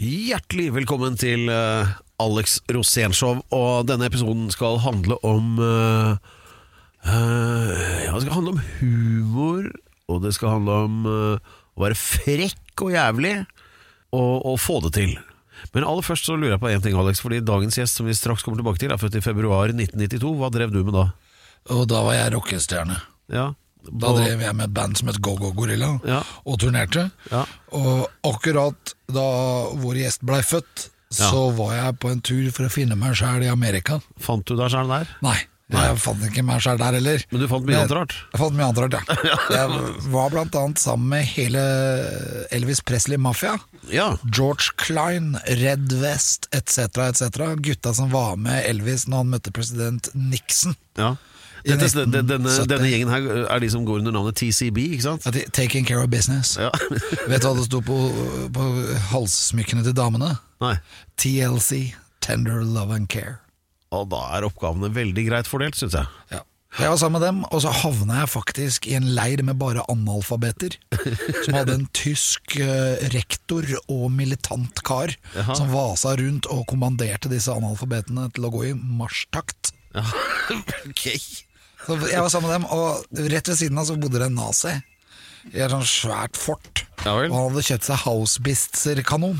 Hjertelig velkommen til uh, Alex Rosénshow. Og denne episoden skal handle om uh, uh, Ja, det skal handle om humor, og det skal handle om å være frekk og jævlig, og, og få det til. Men aller først så lurer jeg på én ting, Alex. Fordi dagens gjest, som vi straks kommer tilbake til, er født i februar 1992. Hva drev du med da? Og da var jeg rockestjerne. Ja, Da drev jeg med et band som het Go-Go Gorilla, Ja. og turnerte. Ja. Og akkurat da vår gjest blei født, så var jeg på en tur for å finne meg sjæl i Amerika. Fant du deg sjæl der? Nei, jeg fant ikke meg sjæl der heller. Men du fant mye annet rart? Jeg fant mye annet rart, ja. Jeg var blant annet sammen med hele Elvis Presley-mafia. Ja. George Klein, Red West etc., etc. Gutta som var med Elvis når han møtte president Nixon. ja. Dette, denne, denne, gjengen her er de som går under navnet TCB, ikke sant? De- Taking care of business. Ja. Vet du hva det sto på, på halssmykkene til damene? Nei. TLC, Tender Love and Care. Og da er oppgavene veldig greit fordelt, syns jeg. Ja. Jeg var sammen med dem, og så havna jeg faktisk i en leir med bare analfabeter. Som hadde en tysk eh, rektor og militant kar Jaha. som vasa rundt og kommanderte disse analfabetene til å gå i marsjtakt. Ja. ok. Så jeg var sammen med dem, og rett ved siden av så bodde det en nazi i et sånt svært fort. Ja vel. og han hadde kjøpt seg Hausbitzer-kanon.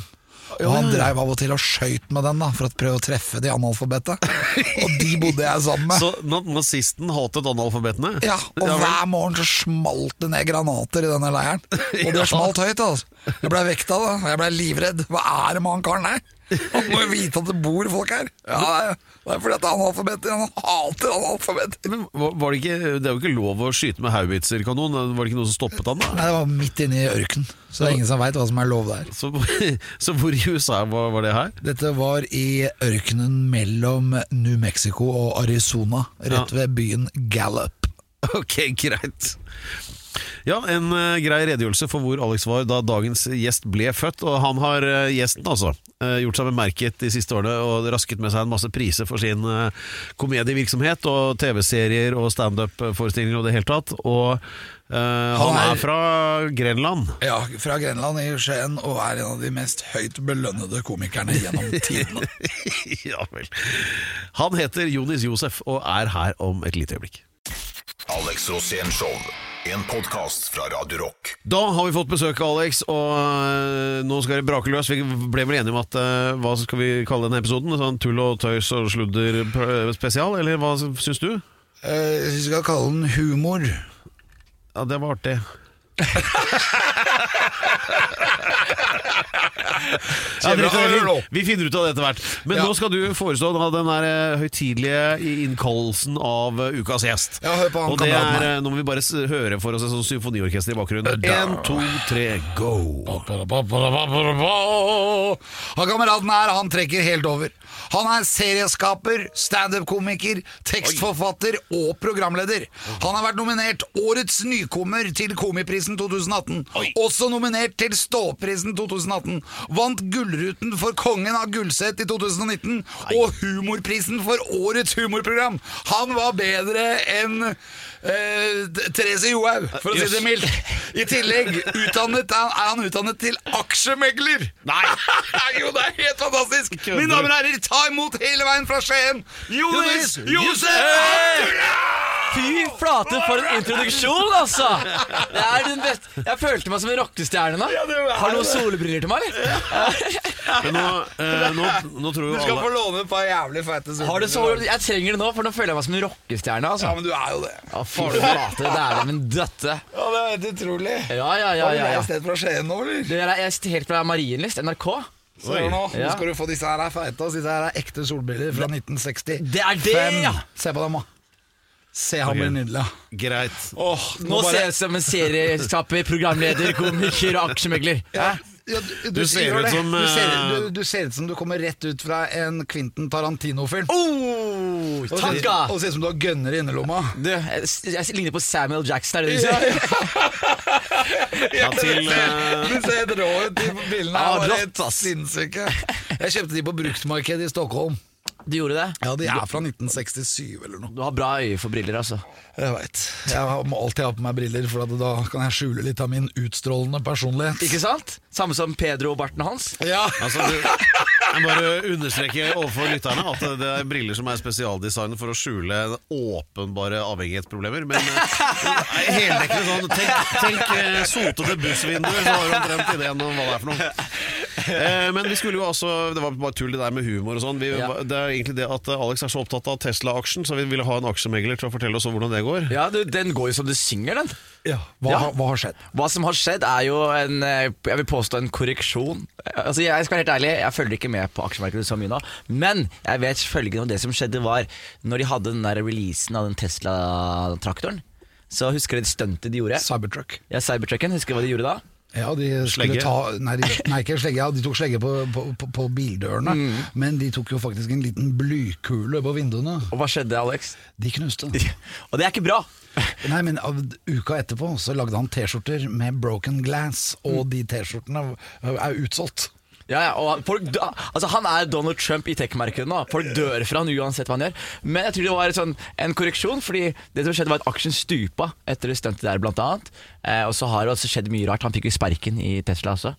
Og han dreiv av og til og skøyt med den da for å prøve å treffe de analfabete. og de bodde jeg sammen med. Så na- nazisten hatet analfabetene? Ja, og vel. hver morgen så smalt det ned granater i denne leiren. Og det Ja. smalt høyt, altså. Jeg blei vekta, da. og Jeg blei livredd. Hva er det med han karen her? Han må jo vite at det bor folk her. Ja, det er- fordi at det er analfabeter. Han hater analfabeter. Men var var det, ikke, det er jo ikke lov å skyte med haubitserkanon. Var det ikke noe som stoppet han da? Nei, det var midt inne i ørkenen, så det er ingen som veit hva som er lov der. Så, så hvor i USA var, var det her? Dette var i ørkenen mellom New Mexico og Arizona, rett ved byen Gallup. Ok, greit. Ja, en uh, grei redegjørelse for hvor Alex var da dagens gjest ble født. Og han har, uh, gjesten altså, uh, gjort seg bemerket de siste årene og rasket med seg en masse priser for sin komedievirksomhet og TV-serier og standup-forestillinger og det hele tatt. Og han, han er- er fra Grenland. Ja, fra Grenland i Skien, og er en av de mest høyt belønnede komikerne gjennom tidene. ja vel. Han heter Jonis Josef og er her om et lite øyeblikk. Alex Rosén Show. En podkast fra Radio Rock. Da har vi fått besøk av Alex, og øh, nå skal det brake løs. Vi ble vel enige om at øh, hva skal vi kalle denne episoden? Sånn Tull og tøys og sludder spesial, eller hva syns du? Jeg syns Vi skal kalle den humor. Ja, det var artig. ja, drit i det. vi, vi finner ut av det etter hvert. Men Ja. nå skal du forestå da, den der øh, høytidelige innkallelsen av øh, ukas gjest. Ja, hør på han og det kameraten er, her. øh, Nå må vi bare s- høre for oss et sånt symfoniorkester i bakgrunnen. Én, to, tre, go! Han kameraten her, han trekker helt over. Han er serieskaper, standup-komiker, tekstforfatter og programleder. Han har vært nominert Årets nykommer til Komiprisen 2018. Også nominert til Ståprisen 2018. Vant Gullruten for Kongen av Gullset i 2019. Og Humorprisen for Årets humorprogram. Han var bedre enn eh, Therese Johaug, for å si det mildt. I tillegg utdannet, er han utdannet til aksjemegler. Nei! jo, det er helt fantastisk! Mine damer og herrer, ta imot hele veien fra Skien, Jonis Josef Fy flate, for en introduksjon, altså! Det er den beste Jeg følte meg som en rockestjerne nå. Har du noen solbriller til meg, eller? Men nå, nå, nå tror jo Du skal alle få låne et par jævlig feite Har du. Jeg trenger det nå, for nå føler jeg meg som en rockestjerne. Ja, Altså. men du er jo det. Ja, fy flate, det er det, min døtte. Ja, det er helt utrolig. Ja, ja, ja. Har du ja, ja. reist helt fra Skien nå, eller? Det er, jeg sitter helt fra Marienlyst, NRK. Se her nå, nå Ja. skal du få disse her er feite, og disse her er ekte solbriller fra 1960. Det er det, Fem. ja. Se på dem, da. Se, han Ok. blir nydelig. Greit. Åh, Nå ser jeg ut som en serieskaper, programleder, komiker og aksjemegler. Hæ? Ja, du, Du ser ut som, du, ser, eh, du, du ser ut som du kommer rett ut fra en Quentin Tarantino-film. Oh, Og ser- Og ser ut som du har gønner i innerlomma. Du, jeg, jeg ligner på Samuel Jackson, er det du sier? Ja, til uh... Du ser rå ut. De bildene Ja, er bare rått, helt sinnssyke. Jeg kjøpte de på bruktmarkedet i Stockholm. Du gjorde det? Ja, de er fra 1967 eller noe. Du har bra øye for briller, altså. Jeg veit. Jeg må alltid ha på meg briller, for da kan jeg skjule litt av min utstrålende personlighet. Ikke sant? Samme som Pedro og barten hans. Ja. Altså, du, jeg bare understreker overfor lytterne at det er briller som er spesialdesignet for å skjule åpenbare avhengighetsproblemer. Men eh, heldekkende sånn Tenk, tenk eh, sotete bussvinduer, så har du omtrent ideen om hva det er for noe. Eh, men vi skulle jo også Det var bare tull det der med humor og sånn. Ja. Det er egentlig det at Alex er så opptatt av Tesla-aksjen, så vi ville ha en aksjemegler til å fortelle oss om hvordan det går. Ja, du, Den går jo som du synger, den. ja. Hva, Ja. hva har skjedd? Hva som har skjedd er jo en eh, Jeg vil påstå en korreksjon. Altså Jeg skal være helt ærlig, jeg følger ikke med på aksjemarkedet så mye nå. Men jeg vet følgende om det som skjedde var Når de hadde den der releasen av den Tesla-traktoren. Så husker dere det stuntet de gjorde? Cybertruck. Ja, Cybertrucken, husker du hva de gjorde da? Ja, de Slegge? ta Nei, de, nei ikke slegge, ja, de tok slegge på, på, på, bildørene. Mm. Men de tok jo faktisk en liten blykule på vinduene. Og hva skjedde, Alex? De knuste. Og det er ikke bra! Nei, men av, Uka etterpå så lagde han T-skjorter med broken glass, og de T-skjortene er utsolgt. Ja, ja, og folk, dø- altså Han er Donald Trump i tech-markedet nå. Folk dør fra han uansett hva han gjør. Men jeg tror det var et sånn, en korreksjon, Fordi det som skjedde var at aksjen stupa etter det stuntet der, blant annet. Eh, og så har det også skjedd mye rart. Han fikk jo sparken i Tesla også.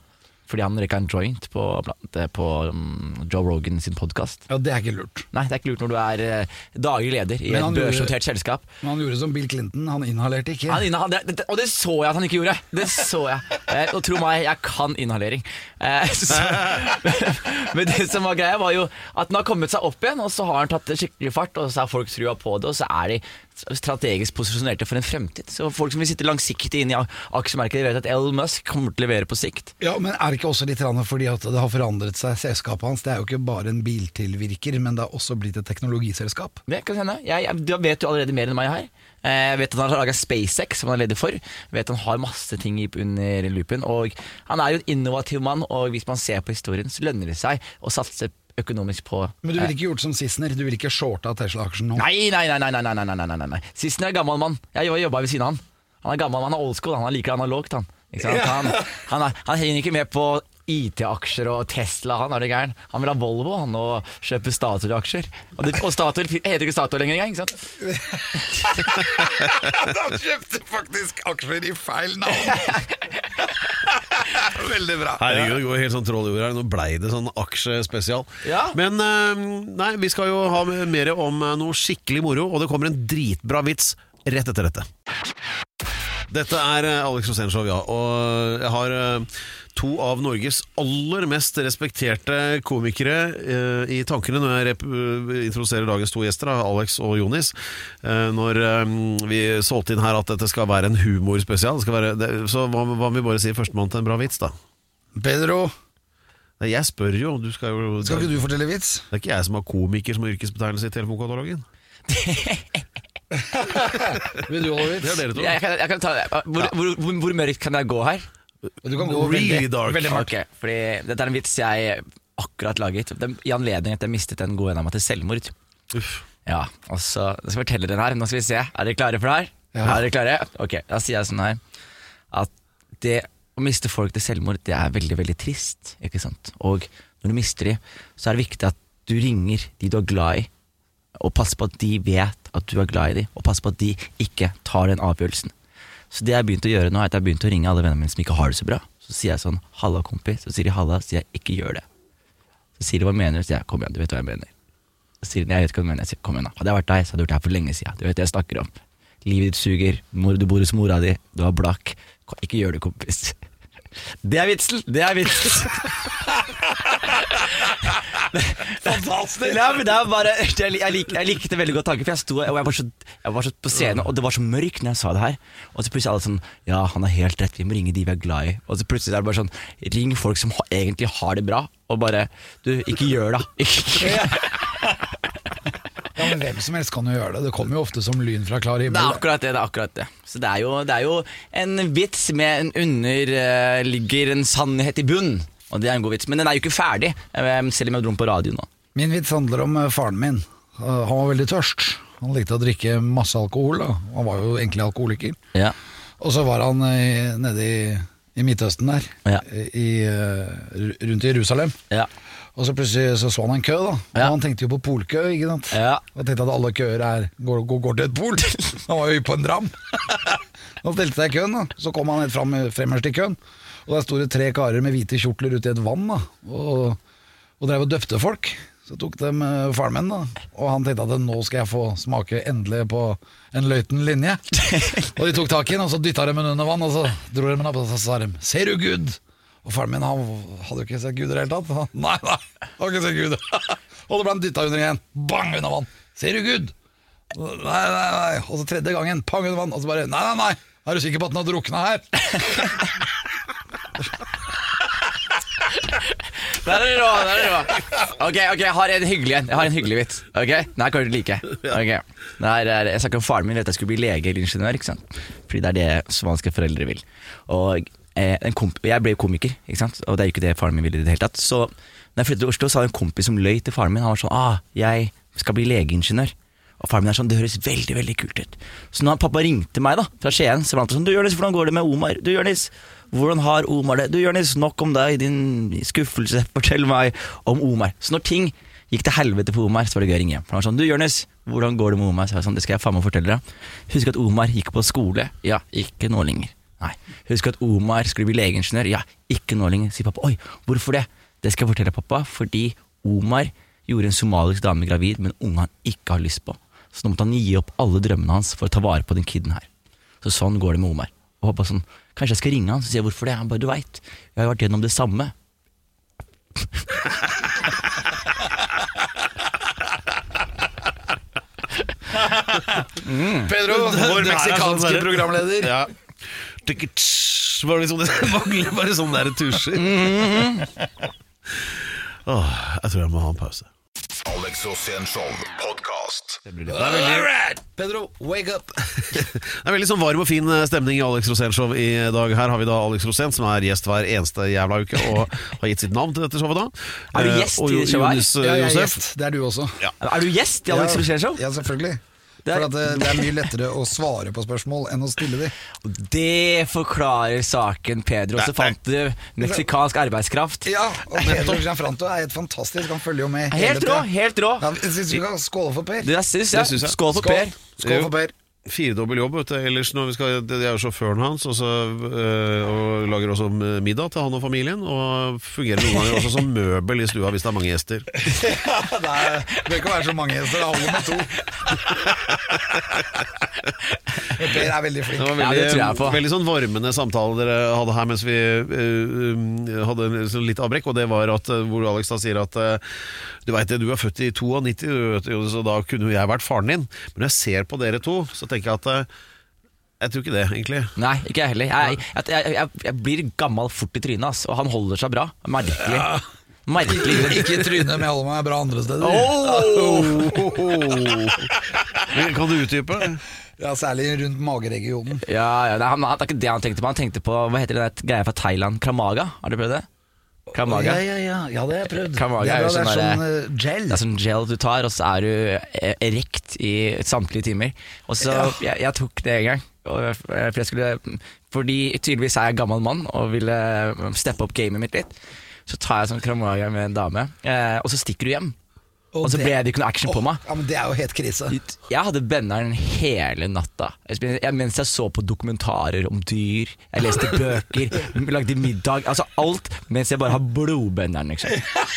Fordi han røyka en joint på, eh, på um, Joe Rogan sin podkast. Ja, Det er ikke lurt. Nei, det er ikke lurt når du er eh, daglig leder i et børsnotert selskap. Men han gjorde som Bill Clinton, han inhalerte ikke. Han inhal det, det, og det så jeg at han ikke gjorde. Det så jeg. Eh, og tro meg, jeg kan inhalering. Så, men det som var greia, var jo at den har kommet seg opp igjen, og så har han tatt skikkelig fart, og så har folk trua på det, og så er de strategisk posisjonerte for en fremtid. Så folk som vil sitte langsiktig inn i aksjemarkedet, vet at Elon Musk kommer til å levere på sikt. Ja, Men er det ikke også litt fordi at det har forandret seg, selskapet hans? Det er jo ikke bare en biltilvirker, men det har også blitt et teknologiselskap. Det kan hende. Jeg, jeg, du vet jo allerede mer enn meg her. Eh, Jeg vet at han har laga SpaceX, som han er leder for. Jeg vet at han har masse ting under loopen. Og han er jo en innovativ mann, og hvis man ser på historien, så lønner det seg å satse økonomisk på Men du ville eh, ikke gjort som Sissener? Du ville ikke shorta Tesla-aksjen nå? Nei, nei, nei. nei, nei, nei, nei, nei. Sissener er gammel mann. Jeg jobba ved siden av han. Han er gammel, han er old school, han er like analogt, han. Ja. Han, han, er, han henger ikke med på IT-aksjer og Tesla, han er det gæren. Han vil ha Volvo han og kjøpe Statoil-aksjer. Og, det, og Statoil heter ikke Statoil lenger engang, ikke sant? han kjøpte faktisk aksjer i feil navn! Veldig bra. Herregud, det går helt sånn troll i jorda. Nå blei det sånn aksjespesial. Ja. Men eh, nei, vi skal jo ha mer om eh, noe skikkelig moro, og det kommer en dritbra vits rett etter dette. Dette er eh, Alex Rosénshow, ja. Og jeg har to av Norges aller mest respekterte komikere eh, i tankene når jeg rep eh, introduserer dagens to gjester, da, Alex og Jonis. Eh, når eh, vi solgte inn her at dette skal være en humorspesial, det skal være, det, så hva, hva om vi bare sier førstemann til en bra vits, da? Pedro, Nei, Jeg spør jo, du skal jo skal ikke du fortelle vits? Det er ikke jeg som har komiker som yrkesbetegnelse i telefonkatalogen. Vil du holde Det vits? er dere to. Jeg, kan, jeg kan ta, hvor, hvor, hvor, hvor mørkt kan jeg gå her? Du kan gå Really veldig, dark. veldig mørkt. Ok, fordi Dette er en vits jeg akkurat laget Den- I anledning at jeg mistet en god en av meg til selvmord. Uff. Ja, og så jeg skal fortelle den her. Nå skal vi se. Er dere klare for det her? Ja. Er dere klare? Ok, Da sier jeg sånn her at det å miste folk til selvmord, det er veldig, veldig trist. Ikke sant? Og når du mister de, så er det viktig at du ringer de du er glad i, og passer på at de vet at du er glad i de, og passer på at de ikke tar den avgjørelsen. Så det jeg har begynt å gjøre nå, er at jeg har begynt å ringe alle vennene mine som ikke har det så bra. Så sier jeg sånn 'halla, kompis', så sier de 'halla', så sier jeg 'ikke gjør det'. Så sier de 'hva mener du', sier jeg 'kom igjen, du vet hva jeg mener'. Så sier de 'jeg vet hva du mener', jeg sier 'kom igjen da'. Hadde jeg vært deg, så hadde jeg gjort det her for lenge siden. Du vet det jeg snakker om. Livet ditt suger, du bor hos mora di, du har blakk. Ikke gjør det, kompis. Det er vitsen! Det er vitsen! Fantastisk! Ja, men det er bare, jeg, lik- jeg, likte veldig godt tanken, for jeg sto jeg var, så, jeg var så på scenen, og det var så mørkt når jeg sa det her. Og så plutselig alle sånn Ja, han har helt rett, vi må ringe de vi er glad i. Og så plutselig er det bare sånn Ring folk som ha, egentlig har det bra, og bare Du, ikke gjør det. Ikke. Ja, men Hvem som helst kan jo gjøre det. Det kommer jo ofte som lyn fra klar Det er akkurat det. det er akkurat det Så det er jo, det er jo en vits med en underligger en sannhet i bunn. Og det er en god vits. Men den er jo ikke ferdig, eh, selv om jeg dro den på radio nå. Min vits handler om eh, faren min. Eh, Han var veldig tørst. Han likte å drikke masse alkohol. Da. Han var jo egentlig alkoholiker. Ja. Og så var han eh, nede i, i Midtøsten der, Ja. i, eh, rundt i Jerusalem. Ja. Og så plutselig så, så han en kø, da. Og Ja. han tenkte jo på polkø, ikke sant. Ja. Og tenkte at alle køer er, går, går, går til et pol. Han var jo på en dram. Han stelte seg i køen, da. Så kom han helt fram fremmerst i køen. Og der sto det tre karer med hvite kjortler ute i et vann da. og, og drev og døpte folk. Så tok de uh, faren min, da. Og han tenkte at nå skal jeg få smake endelig på en løyten linje. og de tok tak i den, og så dytta de den under vann, og så dro de den opp, og så sa de 'Ser du Gud?' Og faren min han hadde jo ikke sett Gud i det hele tatt. Nei, nei, han hadde ikke sett Gud. og så ble han dytta under igjen. Bang, under vann. 'Ser du Gud?' Nei, nei, nei. Og så tredje gangen, pang under vann. Og så bare Nei, nei, nei. Er du sikker på at den har drukna her? Der er det rå, der er det rå. Ok, ok, jeg har en hyggelig en. Jeg har en hyggelig vits. Ok, Den her kommer du til å like. Ok, det her er, Jeg snakket om faren min at jeg skulle bli lege eller ingeniør. ikke sant? Fordi det er det somaliske foreldre vil. Og Jeg ble komiker, ikke sant? og det er jo ikke det faren min ville i det hele tatt. Så når jeg flyttet til Oslo, så hadde en kompis som løy til faren min. Han var sånn ah, 'Jeg skal bli legeingeniør'. Og faren min er sånn, det høres veldig veldig kult ut. Så når pappa ringte meg da, fra Skien, så var han sånn Du Jonis, hvordan går det med Omar? Du Jonis, hvordan har Omar det? Du Jonis, nok om deg, din skuffelse. Fortell meg om Omar. Så når ting gikk til helvete for Omar, så var det gøy å ringe hjem. For han var sånn, du Jonis, hvordan går det med Omar? Så var jeg sånn, det skal jeg faen meg fortelle deg. Husk at Omar gikk på skole. Ja, ikke nå lenger. Nei. Husk at Omar skulle bli legeingeniør. Ja, ikke nå lenger. Sier pappa. Oi, hvorfor det? Det skal jeg fortelle pappa, fordi Omar gjorde en somalisk dame gravid med en unge han ikke har lyst på. Så nå måtte han gi opp alle drømmene hans for å ta vare på den kiden her. Så sånn går det med Omar. Og pappa sånn, kanskje jeg skal ringe han, sier jeg hvorfor det? Han bare, du veit, jeg har vært gjennom det samme. Pedro, vår er meksikanske sånn programleder. Ja. Var det liksom det mangler bare sånne der tusjer. Åh, jeg tror jeg må ha en pause. Alex Show podkast. Right. Pedro, wake up. Det er veldig sånn varm og fin stemning i Alex Rosén Show i dag. Her har vi da Alex Rosén, som er gjest hver eneste jævla uke, og har gitt sitt navn til dette showet. da Er du Eh, gjest og i showet her? Eh, Ja, jeg er gjest. Det er du også. Er du gjest i Alex Ja, Rosén Show? Ja, selvfølgelig. Det er- For at det, det er mye lettere å svare på spørsmål enn å stille de. Det forklarer saken, Pedro. Så fant du meksikansk arbeidskraft. Ja, og Pedro Gianfranto er helt fantastisk. Han følger jo med hele Helt rå, tida. helt rå. Ja, syns synes vi kan skåle for Per. Det syns jeg. Skål for Skål. Per. Skål for Per. Firedobbel jobb. Vet du. Ellers når vi skal, Jeg er jo sjåføren hans, og, så, øh, og lager også middag til han og familien. Og fungerer noen ganger også som møbel i stua hvis det er mange gjester. Det er- det bør ikke være så mange gjester, det holder med to. Per er veldig flink. Det var Ja, veldig, det tror jeg på. veldig sånn varmende samtale dere hadde her mens vi øh, hadde en sånn litt avbrekk, og det var at hvor Alex da sier at øh, du veit du er født i 92, du vet jo, så da kunne jo jeg vært faren din. Men når jeg ser på dere to, så tenker jeg at øh, jeg tror ikke det, egentlig. Nei, ikke jeg heller. Jeg, jeg, jeg, jeg, jeg blir gammel fort i trynet, ass. og han holder seg bra. Merkelig. Merkelig. Ikke i trynet, men jeg holder meg bra andre steder. Oh! Kan du utdype? Ja, Særlig rundt mageregionen. Ja, ja, det, er, han, det er ikke det han tenkte på. Han tenkte på hva heter det der greia fra Thailand? Kramaga? Har du prøvd det? Kramaga. Ja, ja, ja, ja, det har jeg prøvd. Kamaga er jo sånn, det er sånn uh, eh, gel. Det er sånn gel du tar, og så er du eh, erekt i samtlige timer. Og så, jeg, jeg tok det en gang. Jeg, for jeg skulle, fordi tydeligvis er jeg gammel mann og ville steppe opp gamet mitt litt. Så tar jeg sånn kramaga med en dame, eh, og så stikker du hjem. Og så det- ble det ikke noe action på meg. Ja, men Det er jo helt krise. Jeg hadde benneren hele natta. Jeg mens jeg så på dokumentarer om dyr, jeg leste bøker, lagde middag. Altså alt mens jeg bare har blodbenneren. Liksom.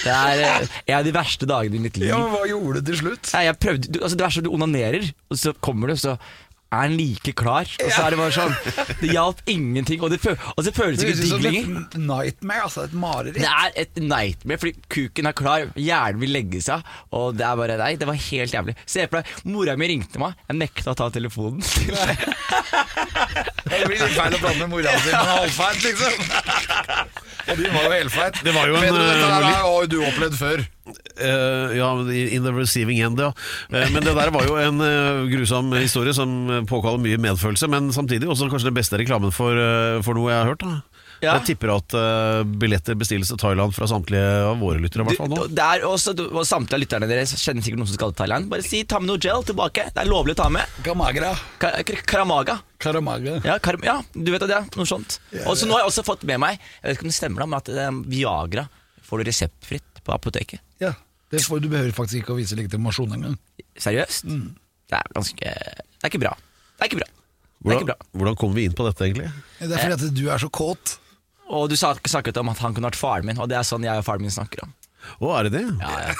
Det er eh, en av de verste dagene i mitt liv. Ja, men Hva gjorde du til slutt? Nei, jeg prøvde, du, altså det er at du onanerer, og så kommer du, så er han like klar. Og så er det bare sånn Det hjalp ingenting. Og det, føl, og så føles Det det ikke høres ut som digg lenger. et nightmare, altså. Et mareritt. Det er et nightmare, fordi kuken er klar, hjernen vil legge seg, og det er bare Nei, det var helt jævlig. Se for deg, mora mi ringte meg, jeg nekta å ta telefonen. Det blir litt feil å med mora si, men halvfeit, liksom. Og de var jo helfeit. Det var jo en, Pedro, dette eh, der har du opplevd før. Eh, ja, in the receiving end, ja. Uh, men det der var jo en uh, grusom historie som påkaller mye medfølelse, men samtidig også kanskje den beste reklamen for, for noe jeg har hørt. da Ja. Jeg tipper at uh, billetter bestilles til Thailand fra samtlige av våre lyttere. Du, nå Det er også, og Samtlige av lytterne deres kjenner sikkert noen som skal til Thailand. Bare si 'ta med noe gel tilbake'. Det er lovlig å ta med. Kamagra. Ka- Karamaga. Karamaga. Ja, kar ja, du vet at det er noe sånt. Og så nå har jeg også fått med meg Jeg vet ikke om det stemmer da Men at um, Viagra får du reseptfritt på apoteket. Ja, det får, Du behøver faktisk ikke å vise legitimasjon engang. Seriøst? Det er ganske Det er ikke bra. Det er ikke bra. Hvordan, hvordan kom vi inn på dette, egentlig? Det er fordi at du er så kåt. Og du snakket om at han kunne vært faren min, og det er sånn jeg og faren min snakker om. Å, er det det? Ja, ja.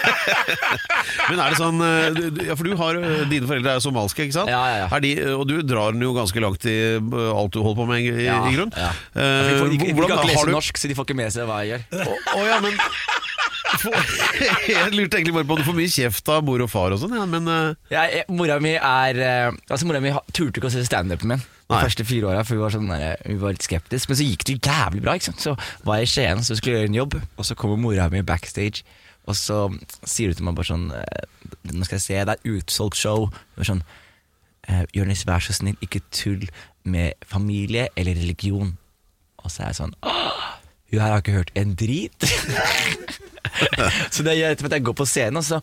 Men er det sånn eh, Ja, for du har eh, Dine foreldre er somalske, ikke sant? Ja, ja, ja. De, og du drar den jo ganske langt i eh, alt du holder på med, i, ja, i grunn. Ja. Eh, de, de, kan ikke lese du norsk, så de får ikke med seg hva jeg gjør. Å å ja, men Jeg lurte egentlig bare på om du får mye kjeft av mor og far og sånn, ja, men uh... ja, jeg- mora mi er eh, Altså Mora mi turte ikke å se standupen min de første fire åra, for vi var, sånn der, vi var litt skeptiske. Men så gikk det jævlig bra. ikke sant? Så var jeg i Skien, så skulle jeg gjøre en jobb, og så kommer mora mi backstage. Og så sier hun til meg bare sånn eh, Nå skal jeg se, det er utsolgt show. Var sånn eh, Jonis, vær så snill, ikke tull med familie eller religion. Og så er jeg sånn Åh, hun her har ikke hørt en drit. så det gjør at jeg går på scenen, og så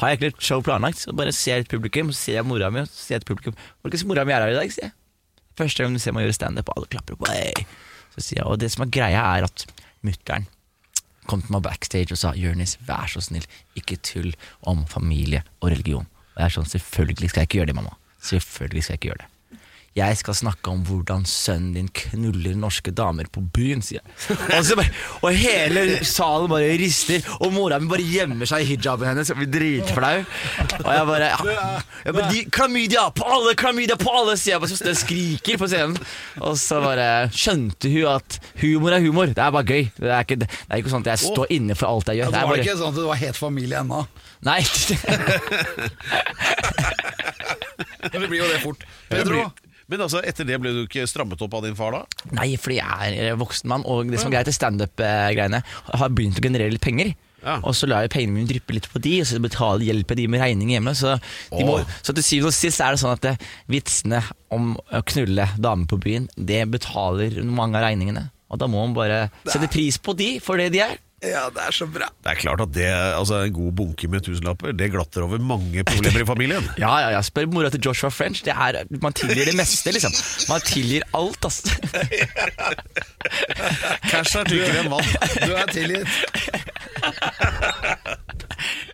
har jeg ikke et show planlagt. Så bare ser jeg et publikum, så ser jeg mora mi, og så ser jeg et publikum. Folkens, mora mi er her i dag, sier jeg. Første gang du ser meg gjøre standup, alle klapper. Wey. Så sier jeg, og det som er greia, er at mutter'n kom til meg backstage og sa Jørnis, vær så snill, ikke tull om familie og religion. Og jeg er sånn, selvfølgelig skal jeg ikke gjøre det, mamma. Selvfølgelig skal jeg ikke gjøre det. Jeg skal snakke om hvordan sønnen din knuller norske damer på byen, sier jeg. Og, så bare, og hele salen bare rister, og mora mi bare gjemmer seg i hijaben hennes og blir dritflau. Og jeg bare, ja. jeg bare de, Klamydia på alle, klamydia på alle, sier jeg bare så skriker på scenen. Og så bare skjønte hun at humor er humor. Det er bare gøy. Det er ikke, det er ikke sånn at jeg står inne for alt jeg gjør. Ja, Det var bare, ikke sånn at du var helt familie ennå. nei, Men det blir jo det fort. Pedro, Men altså, etter det ble du ikke strammet opp av din far, da? Nei, fordi jeg er voksen mann, og det som er greit, er standup-greiene. Har begynt å generere litt penger. Ja. Og så lar jeg pengene mine dryppe litt på de, og så betaler, hjelper de med regninger hjemme. Så, de må, så til syvende og sist er det sånn at det, vitsene om å knulle damer på byen, det betaler mange av regningene. Og da må man bare sette pris på de for det de er. Ja, det er så bra. Det er klart at det, altså en god bunke med tusenlapper Det glatter over mange problemer i familien. Ja, ja, ja. Spør mora til Joshua French. Det er, man tilgir det meste, liksom. Man tilgir alt, ass. Cash er tykkere enn vann. Du er tilgitt.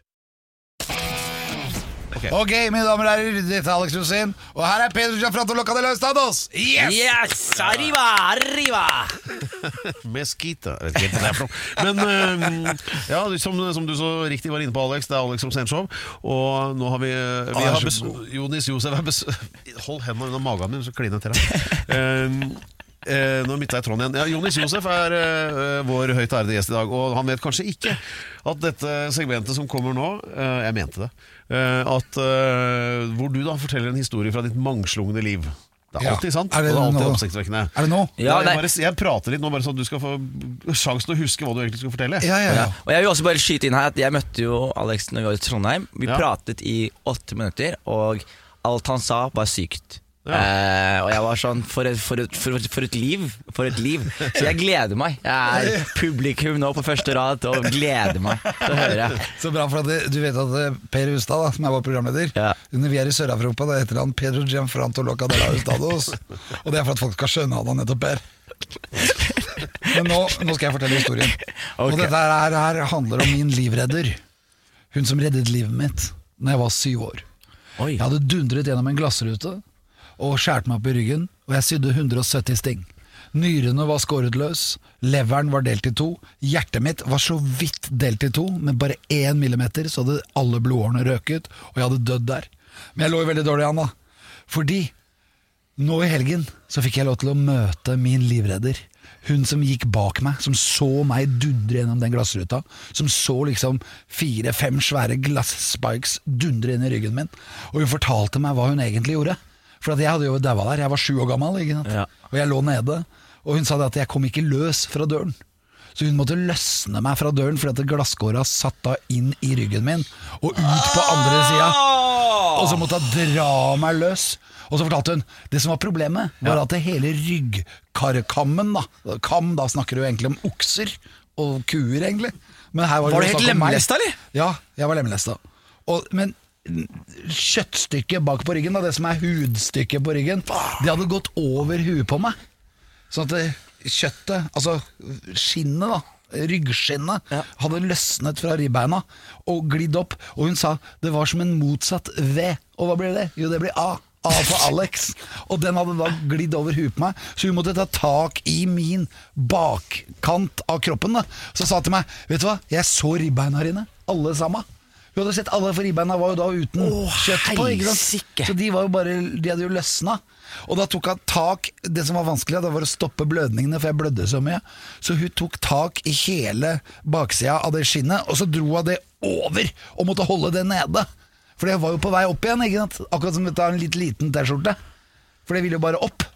Ok, mine damer og herrer, dette er Alex Rosin, og her er Pedro Gianfranto Loca de los Estados. Yes! Yes! Arriva! Arriva! Mesquita. Jeg vet ikke helt hva det er for noe. Men eh, ja, som, som du så riktig var inne på, Alex, det er Alex som show Og nå har vi, vi Han er har bes. Jonis Josef er bes Hold hendene under magen min, så kliner jeg til deg. Um, eh, nå bytta jeg tråden igjen. Ja, Jonis Josef er eh, vår høyt ærede gjest i dag, og han vet kanskje ikke at dette segmentet som kommer nå eh, Jeg mente det. Eh, at eh, Hvor du da forteller en historie fra ditt mangslungne liv. Det er Ja. alltid sant, Er det og det er alltid nå? oppsiktsvekkende. Er det nå? Ja, jeg, bare, jeg prater litt nå, bare så at du skal få sjansen til å huske hva du egentlig skal fortelle. Ja, ja, ja. Og jeg vil også bare skyte inn her at jeg møtte jo Alex når vi var i Trondheim. Vi Ja. pratet i åtte minutter, og alt han sa var sykt. Ja. Uh, og jeg var sånn for et, for, et, for, et, for et liv! For et liv! Så jeg gleder meg. Jeg er publikum nå på første rad og gleder meg til å høre. Så bra, for at du vet at eh, Per Hustad, da, som er vår programleder Ja. Når vi er i Sør-Europa, da heter han Pedro Gianfranto Locadella Hustados. og det er for at folk skal skjønne at han nettopp Per. Men nå, nå skal jeg fortelle historien. Og dette her, her handler om min livredder. Hun som reddet livet mitt Når jeg var syv år. Oi. Jeg hadde dundret gjennom en glassrute og skjærte meg opp i ryggen, og jeg sydde 170 sting. Nyrene var skåret løs, leveren var delt i to, hjertet mitt var så vidt delt i to, med bare én millimeter så hadde alle blodårene røket, og jeg hadde dødd der. Men jeg lå jo veldig dårlig an, da. Fordi nå i helgen så fikk jeg lov til å møte min livredder. Hun som gikk bak meg, som så meg dundre gjennom den glassruta. Som så liksom fire-fem svære glasspikes dundre inn i ryggen min. Og hun fortalte meg hva hun egentlig gjorde. For at jeg hadde jo daua der, jeg var sju år gammel? Ja. og jeg lå nede. Og hun sa at jeg kom ikke løs fra døren. Så hun måtte løsne meg fra døren fordi at glasskåra satt da inn i ryggen min og ut på andre sida. Og så måtte hun dra meg løs. Og så fortalte hun det som var problemet, var at det hele ryggkarkammen da, Kam, da snakker du egentlig om okser og kuer, egentlig. Men her var, Var det helt lemlesta, eller? Ja, jeg var lemlesta. Og, men kjøttstykket bak på ryggen, da, det som er hudstykket på ryggen, det hadde gått over huet på meg. Sånn at det, kjøttet, altså skinnet da, Ryggskinnet Ja. hadde løsnet fra ribbeina og glidd opp. Og hun sa det var som en motsatt V. Og hva blir det? Jo, det blir A. A for Alex. Og den hadde da glidd over huet på meg, så hun måtte ta tak i min bakkant av kroppen. da Så sa hun til meg Vet du hva, jeg så ribbeina her inne. Alle sammen. Hun hadde sett alle, ribbeina var jo da uten oh, kjøtt på. ikke sant? Så de var jo bare De hadde jo løsna. Og da tok hun tak Det som var vanskelig, det var å stoppe blødningene, for jeg blødde så mye. Så hun tok tak i hele baksida av det skinnet, og så dro hun det over, og måtte holde det nede. For det var jo på vei opp igjen, ikke sant? akkurat som å ta en litt liten T-skjorte. For det ville jo bare opp.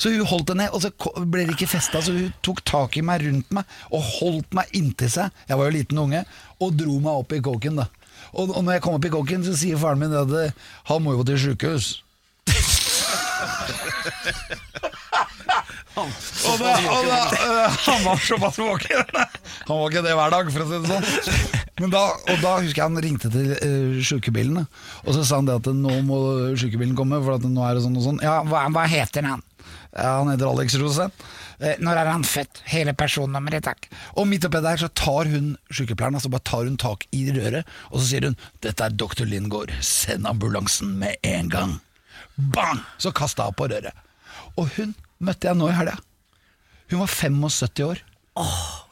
Så hun holdt det ned, og så ble det ikke festa, så hun tok tak i meg rundt meg og holdt meg inntil seg. Jeg var jo liten unge, og dro meg opp i kåken, da. Og, og når jeg kom opp i kokken, så sier faren min at eh, han må jo til sjukehus. Og da, og da, øh, han var såpass våken. Han var ikke det hver dag, for å si det sånn. Men da, og da husker jeg han ringte til uh, sjukebilen, da. og så sa han det at nå må sjukebilen komme, for at nå er det sånn og sånn. Ja, hva, hva heter han? Ja, han heter Alex Rosén. Eh, når er han født? Hele personnummeret, takk. Og midt oppi der så tar hun sykepleieren altså bare tar hun tak i røret, og så sier hun 'Dette er doktor Lindgård, send ambulansen med en gang'. Bang! Så kasta hun på røret. Og hun møtte jeg nå i helga. Hun var 75 år.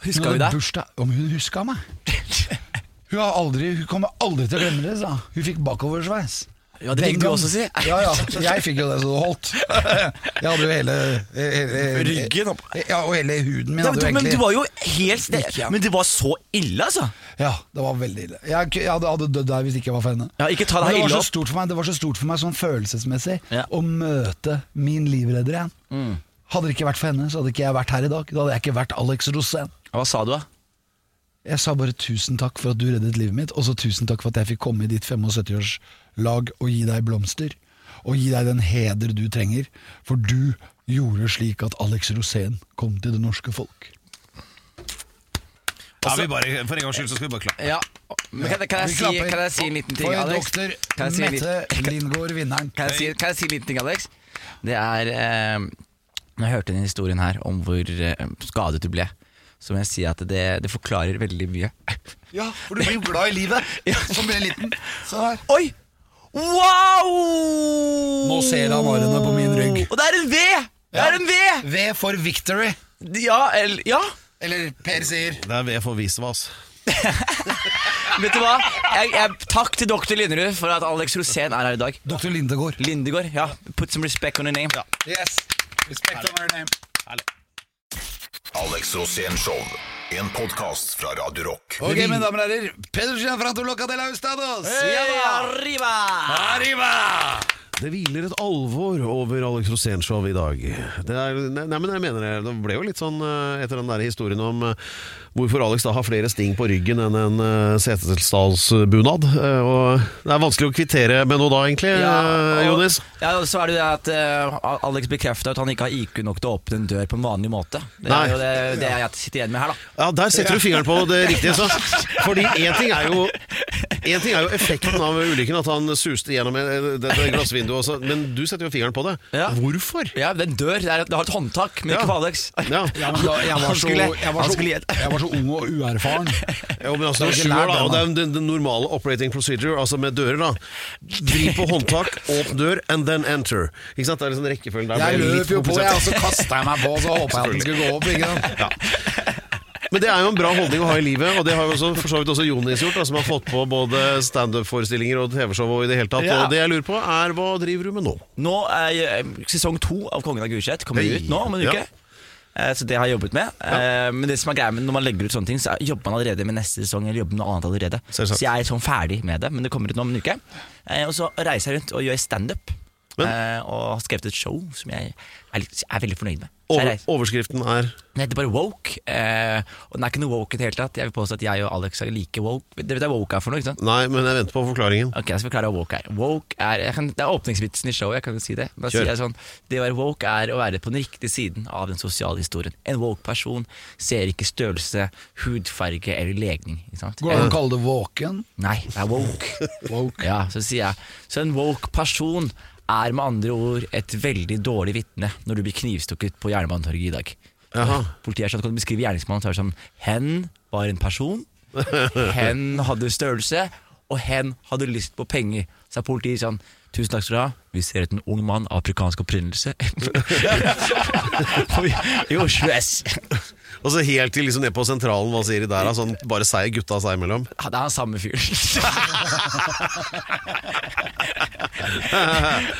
Huska Hun deg? Om hun huska meg? Hun, har aldri, hun kommer aldri til å glemme det, sa hun. Hun fikk bakoversveis. Ja, det fikk du også si. Ja, ja. Jeg fikk jo det så det holdt. Jeg hadde jo hele, hele Ryggen opp. Ja, og hele huden min Ja, hadde du, men, men du var jo helt stek. Men det var så ille, altså. Ja, det var veldig ille. Jeg, jeg hadde, hadde dødd der hvis ikke var for henne. Ja, ikke ta det Men her det, var ille så opp. meg, det var så stort for meg sånn følelsesmessig Ja. å møte min livredder igjen. Mm. Hadde det ikke vært for henne, så hadde ikke jeg vært her i dag. Da hadde jeg ikke vært Alex Rosén. Hva sa du, da? Jeg sa bare tusen takk for at du reddet livet mitt, og så tusen takk for at jeg fikk komme i ditt 75-årslag og gi deg blomster. Og gi deg den heder du trenger, for du gjorde slik at Alex Rosén kom til det norske folk. Ja, vi bare, for en gangs skyld så skal vi bare klappe. Ja, men kan, kan, jeg si, kan jeg si en liten ting, Alex? for doktor si Mette Lindgård, vinneren. Kan jeg, si, kan jeg si en liten ting, Alex? Det er eh, Når jeg hørte den historien her om hvor eh, skadet du ble, så må jeg si at det, det forklarer veldig mye. Ja, for du blir jo glad i livet som ble liten. Så her. Oi! Wow! Nå ser han årene på min rygg. Og det er en V! Det er en V! V for victory. Ja, eller, ja. Eller Per sier Det er V for Visvas. Vet du hva? Jeg, jeg, takk til doktor Linderud for at Alex Rosén er her i dag. Dr. Lindegård. Lindegård, ja. Put some respect on your name. Yes. Respect on her name. Herlig. Alex Rosén Show. En podkast fra Radio Rock. Ok, mine damer og herrer. Pedersen fra Loca de la Ustados. Ja. Arriba! Arriba! Det hviler et alvor over Alex Rosén-show i dag. Det er, nei, nei, men jeg mener det, det ble jo litt sånn eh, etter den der historien om eh, hvorfor Alex da har flere sting på ryggen enn en uh, setesdalsbunad. Uh, og det er vanskelig å kvittere med noe da, egentlig, eh, Jonis. Ja, og så er det jo det at uh, Alex bekrefter at han ikke har IQ nok til å åpne en dør på en vanlig måte. Det Nei. er jo det, det jeg sitter igjen med her, da. Ja, Der setter du fingeren på det riktige. Så. Fordi én ting, er jo- en ting er jo effekten av ulykken, at han suste gjennom dette glassvinduet også, men du setter jo fingeren på det. Ja. Hvorfor? Ja, er dør. Det, er, det har et håndtak, men Ja. ikke på Alex. Ja. Ja, da, jeg, var så, jeg, var så, jeg var så ung og uerfaren. Jo, men altså, Det er år, da, og det er den, den normale operating procedure, altså med dører. da Vri på håndtak, åpne dør, and then enter. Ikke sant? Det er liksom rekkefølgen der. Jeg løp jo på, jeg, og så kasta jeg meg på, og så håpa jeg at den skulle gå opp. Ikke sant? Men det er jo en bra holdning å ha i livet, og det har jo også, for så vidt også Jonis gjort, da, som har fått på både standup-forestillinger og TV-show og i det hele tatt. Ja. Og det jeg lurer på, er hva driver du med nå? Nå er eh, sesong to av Kongen av Gulset kommer Hei. ut nå om en uke. Eh, Så det har jeg jobbet med. Ja. Men det som er greia med når man legger ut sånne ting, så jobber man allerede med neste sesong, eller jobber med noe annet allerede. Så jeg er sånn ferdig med det, men det kommer ut nå om en uke. Eh, Og så reiser jeg rundt og gjør standup. Men- eh, Og har skrevet et show som jeg er, litt, er veldig fornøyd med. Er? Over, overskriften er Den heter bare Woke, eh, og den er ikke noe woke i det hele tatt. Jeg vil påstå at jeg og Alex er like woke. Dere vet hva woke er for noe, ikke sant? Nei, men jeg venter på forklaringen. Ok, jeg skal forklare hva woke er. Woke er jeg kan, det er åpningsvitsen i showet, jeg kan jo si det. Da Kjør. sier jeg sånn, Det å være woke er å være på den riktige siden av den sosiale historien. En woke person ser ikke størrelse, hudfarge eller legning. Ikke sant? Går det an å kalle det våken? Nei, det er woke. Woke. Ja, så sier jeg Så en woke person er med andre ord et veldig dårlig vitne når du blir knivstukket på Jernbanetorget i dag. Aha. Politiet er sånn, kan du beskrive gjerningsmannen, så er det sånn Hen var en person, hen hadde størrelse, og hen hadde lyst på penger. Så er politiet sånn Tusen takk skal du ha. Vi ser etter en ung mann av afrikansk opprinnelse. I Oslo S. Og så helt til liksom ned på sentralen, hva sier de der? Sånn, bare seier gutta seg imellom? Ja, det er samme fyren.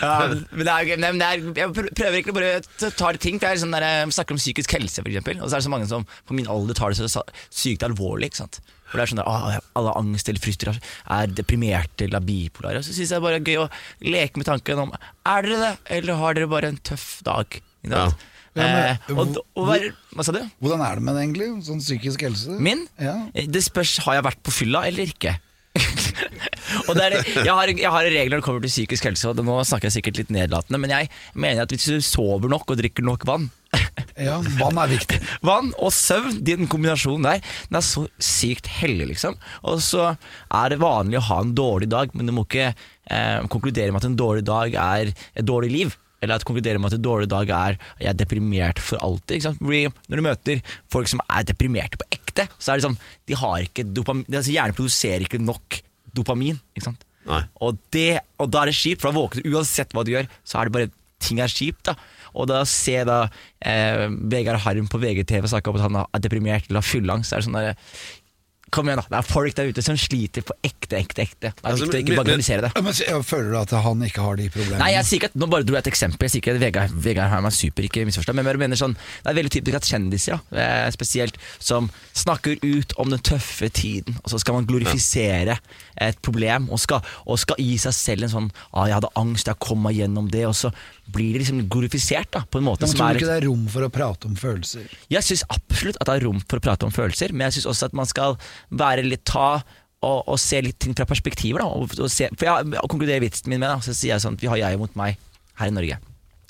ja, men det er, men det er, jeg prøver ikke å bare ta det ting, for jeg der, jeg snakker om psykisk helse, for eksempel. Og så er det så mange som på min alder tar det så sykt alvorlig. ikke sant? For det er sånn der, «Åh, Alle angst eller frustrasjon, er deprimerte eller bipolare. Så syns jeg bare det er gøy å leke med tanken om Er dere det, eller har dere bare en tøff dag? Ikke sant? Ja, men- eh, og, og, hva- hva sa du? Hvordan er det med det egentlig? Sånn psykisk helse? Min? Ja. Eh, Det spørs har jeg vært på fylla eller ikke. er, jeg, har, jeg har regel når det kommer til psykisk helse, og nå snakker jeg sikkert litt nedlatende, men jeg mener at hvis du sover nok og drikker nok vann ja, vann er viktig. Vann og søvn, den kombinasjonen der, den er så sykt hellig, liksom. Og så er det vanlig å ha en dårlig dag, men du må ikke eh, konkludere med at en dårlig dag er et dårlig liv. Eller at konkludere med at en dårlig dag er jeg er deprimert for alltid. Ikke sant? Når du møter folk som er deprimerte på ekte, så er det sånn De har ikke dopamin altså Hjernen produserer ikke nok dopamin. Ikke. Og, det, og da er det kjipt, for da våkner du uansett hva du gjør, så er det bare ting er kjipt. da Og da se da eh, Vegard Harm på VGTV snakke om at han er deprimert eller har fyllangst. så er det sånn der Kom igjen, da. Det er folk der ute som sliter på ekte, ekte, ekte. Det er Altså, viktig å ikke men- bagatellisere det. Men så- Føler du at han ikke har de problemene? Nei, jeg sier ikke at, Nå bare dro jeg et eksempel. Jeg sier ikke at Vegard, Vegard Harm er super, ikke misforstå. Men jeg mener sånn, det er veldig typisk at kjendiser, da, spesielt, som snakker ut om den tøffe tiden, og så skal man glorifisere et problem, og skal, og skal gi seg selv en sånn ah, 'Jeg hadde angst, jeg kom meg gjennom det', og så blir det liksom glorifisert da, på en måte Men som tror du ikke det er rom for å prate om følelser? jeg syns absolutt at det er rom for å prate om følelser, men jeg syns også at man skal være litt ta og, og se litt ting fra perspektiver. Da, og, og se, for jeg, og konkludere vitsen min med, da, så sier jeg sånn at vi har Jeg mot meg her i Norge.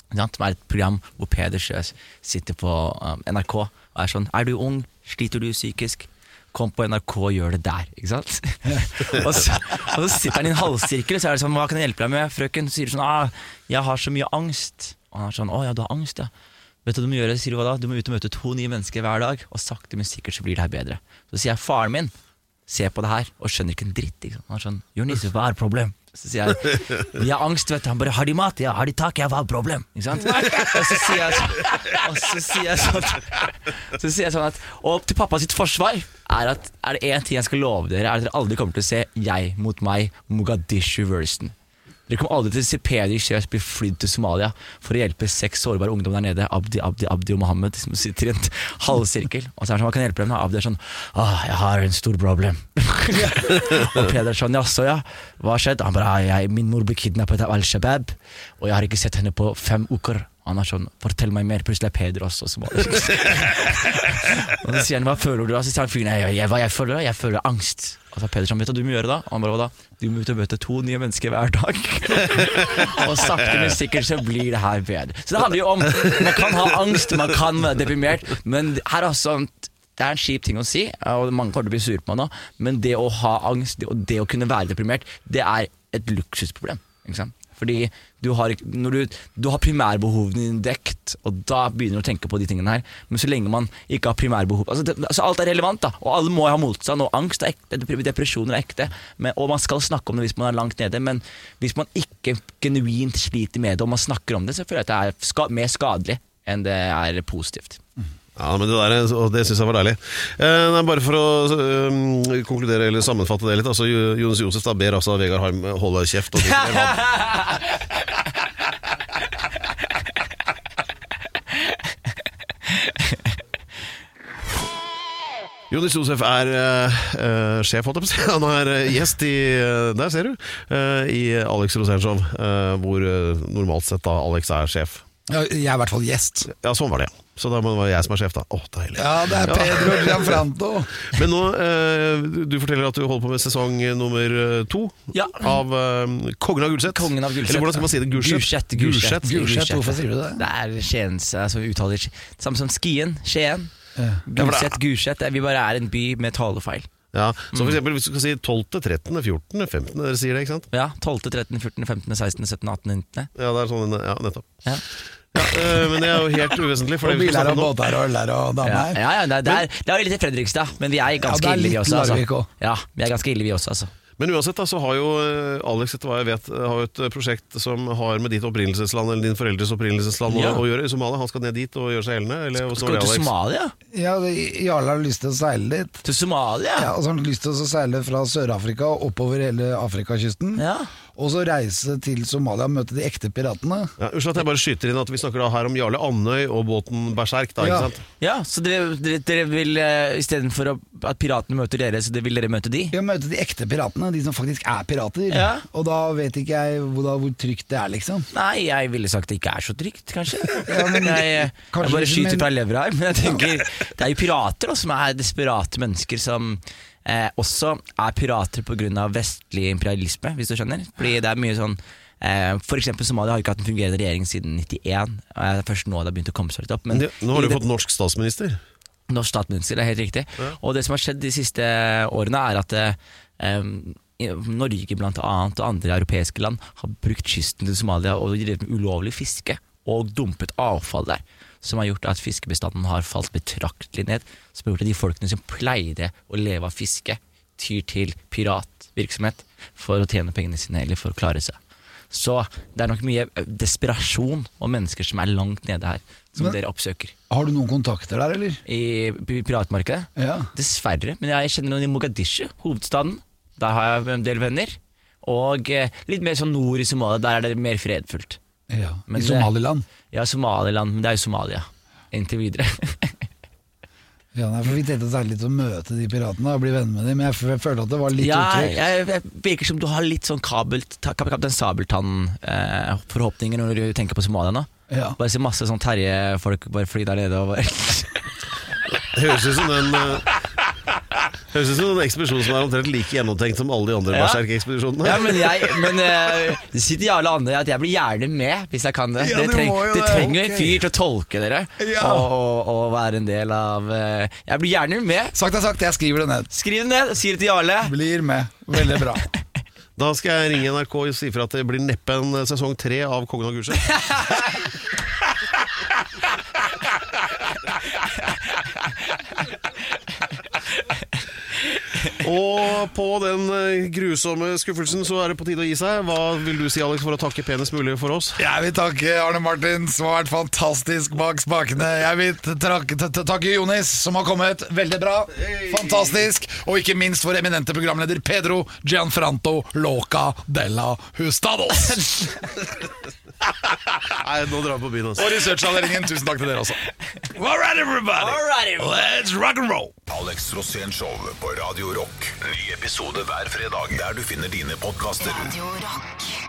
Som er et program hvor Peder Sjøs sitter på um, NRK og er sånn Er du ung? Sliter du psykisk? Kom på NRK og gjør det der. Ikke sant? og, så, og så sitter han i en halvsirkel, så er det sånn Hva kan jeg hjelpe deg med, frøken? Sier sånn ah, Jeg har så mye angst. Og han er sånn Å ja, du har angst, ja. Vet du hva du må gjøre, sier du hva da? Du må ut og møte to nye mennesker hver dag, og sakte, men sikkert så blir det her bedre. Så sier jeg faren min se på det her og skjønner ikke en dritt. Ikke sant? Han er sånn Jonis, hva er problem? Så sier jeg Vi har angst, vet du. Han bare Har de mat? Ja. Har de tak? Ja, hva er problem? Ikke sant? Og så sier jeg sånn Og så sier jeg sånn Så sier jeg sånn at Og til pappa sitt forsvar er at Er det én ting jeg skal love dere, er at dere aldri kommer til å se Jeg mot meg, Mogadishu-versen. Dere kommer aldri til å se Peder Kjøs bli flydd til Somalia for å hjelpe seks sårbare ungdom der nede, Abdi, Abdi, Abdi og Mohammed, som sitter i en halvsirkel. Og så er det sånn, hva kan hjelpe dem? Abdi er sånn, åh, jeg har en stor problem. og Peder er sånn, jaså ja, hva har skjedd? Han bare, «Ah, jeg, min mor ble kidnappet av Al-Shabaab, og jeg har ikke sett henne på fem uker. Han er sånn, fortell meg mer, plutselig er Peder også somalier. og så sier han, hva føler du da? Så sier han fyren, hva jeg føler? Jeg føler angst. Og så er Peder sånn, vet du hva du må gjøre da? Og han bare, hva da? Du må ut og møte to nye mennesker hver dag. og sakte, men sikkert så blir det her bedre. Så det handler jo om, man kan ha angst, man kan være deprimert, men her er også det er en kjip ting å si, og mange kommer til å bli sure på meg nå, men det å ha angst, og det å kunne være deprimert, det er et luksusproblem. Ikke sant? Fordi du har, du, du har primærbehovene dine dekt, og da begynner du å tenke på de tingene her. Men så lenge man ikke har primærbehov altså, det, altså Alt er relevant, da, og alle må ha motstand. Og angst er ekte, depresjoner er ekte, men, og man skal snakke om det hvis man er langt nede. Men hvis man ikke genuint sliter med det, og man snakker om det, så føler jeg at det er ska, mer skadelig enn det er positivt. Ja, men Det der, og det syns jeg var deilig. Eh, nei, bare for å eh, konkludere eller sammenfatte det litt. Altså, Jo- Jonas Josef da ber altså Vegard Harm holde kjeft. Og drikke mer vann. Jonis Josef er eh, sjef, holdt jeg på å si. Han er gjest i Der ser du. I Alex Rosénshow, hvor normalt sett da Alex er sjef. Ja, jeg er i hvert fall gjest. Ja, sånn var det, ja. Så da må det være jeg som er sjef, da. Å, deilig. Ja, det er Pedro Gianfranto. Men nå, eh, du forteller at du holder på med sesong nummer eh, to Ja. av eh, Kongen av Gulset. Kongen av Gulset. Eller hvordan skal man si det? Gulset? Gulset, Gulset. Gulset, hvorfor sier du det? Det er Skiens altså, uttaler Samme som Skien, Skien. Ja. Gulset, Gulset. Vi bare er en by med talefeil. Ja, Så for eksempel hvis du skal si 12., 13., 14., 15., dere sier det, ikke sant? Ja, 12., 13., 14., 15., 16., 17., 18., 19. Ja, det er sånn, ja, nettopp. Ja. Ja, øh, men det er jo helt uvesentlig. For Og biler og båter og øl der og damer. ja, ja ja det, er, det er jo litt i Fredrikstad, men vi er ganske Ja, er ille vi også. Altså. Ja, vi er ganske ille vi også, altså. Men uansett da, så har jo øh, Alex etter hva jeg vet, øh, har jo et prosjekt som har med ditt opprinnelsesland eller din foreldres opprinnelsesland Ja. å gjøre i Somalia. Han skal ned dit og gjøre seg gjeldende? Skal du til Alex? Somalia? Ja, Jarle har lyst til å seile dit. Til Somalia? Ja, og så har han lyst til å seile fra Sør-Afrika og oppover hele Afrikakysten. Ja. Og så reise til Somalia og møte de ekte piratene. Ja, Unnskyld at jeg bare skyter inn at vi snakker da her om Jarle Andøy og båten Berserk. Da, Ja. ikke sant? Ja, så dere, dere, dere vil uh, istedenfor at piratene møter dere, så dere vil dere møte de? Ja, møte de ekte piratene, de som faktisk er pirater. Ja. Og da vet ikke jeg hvor, da, hvor trygt det er, liksom. Nei, jeg ville sagt det ikke er så trygt, kanskje. Ja, men- jeg, jeg bare skyter skyter men- fra levra her, men jeg tenker Det er jo pirater da, som er desperate mennesker som eh, også er pirater pga. vestlig imperialisme, hvis du skjønner. Fordi det er mye sånn eh, For eksempel Somalia har ikke hatt en fungerende regjering siden 91. og Det er først nå det har begynt å komme seg litt opp. Men Nå har du fått norsk statsminister. Norsk statsminister, det er helt riktig. Og det som har skjedd de siste årene, er at eh, Norge blant annet, og andre europeiske land har brukt kysten til Somalia og drevet med ulovlig fiske og dumpet avfall der. Som har gjort at fiskebestanden har falt betraktelig ned. Som har gjort at de folkene som pleide å leve av fiske, tyr til piratvirksomhet for å tjene pengene sine eller for å klare seg. Så det er nok mye eh, desperasjon og mennesker som er langt nede her, som Men- dere oppsøker. Har du noen kontakter der, eller? I pi- piratmarkedet? Ja. Dessverre, men jeg kjenner noen i Mogadishu, hovedstaden. Der har jeg en del venner. Og eh, litt mer sånn nord i Somalia, der er det mer fredfullt. Ja. Men I det- Somaliland? Ja, Somaliland, men det er jo Somalia. Inntil videre. Ja, nei, for Vi tenkte å seile litt å møte de piratene og bli venner med dem, men jeg følte at det var litt ja, utrygt. jeg, jeg virker som du har litt sånn kabelt, Kaptein Sabeltann-forhåpninger når du tenker på Somalia nå. Ja. Bare se masse sånn Terje-folk bare fly der nede og bare Høres ut som den øh, Høres ut som en ekspedisjon som er omtrent like gjennomtenkt som alle de andre Ja. Berserk-ekspedisjonene. Ja, men jeg Men uh, det sitter i alle andre at jeg blir gjerne med hvis jeg kan det. Ja, det, treng, det det, trenger en fyr til å tolke dere Ja. og, og, og være en del av uh, Jeg blir gjerne med. Sagt er sagt, jeg skriver det ned. Skriv det ned, si det til Jarle. Blir med. Veldig bra. Da skal jeg ringe NRK og si ifra at det blir neppe en øh, sesong tre av Kongen av Gulset. Og på den øh, grusomme skuffelsen så er det på tide å gi seg. Hva vil du si, Alex, for å takke penest mulig for oss? Jeg vil takke Arne Martin, som har vært fantastisk bak spakene. Jeg vil takke Jonis, som har kommet. Veldig bra. Fantastisk. Og ikke minst vår eminente programleder Pedro Gianfranto Loca della Hustados. Nei, nå drar vi på byen. også. Og researchavdelingen, tusen takk til dere også. All right, everybody. Let's rock and roll. Alex Rosén Show på Radio Rock. Ny episode hver fredag der du finner dine podkaster. Radio Rock.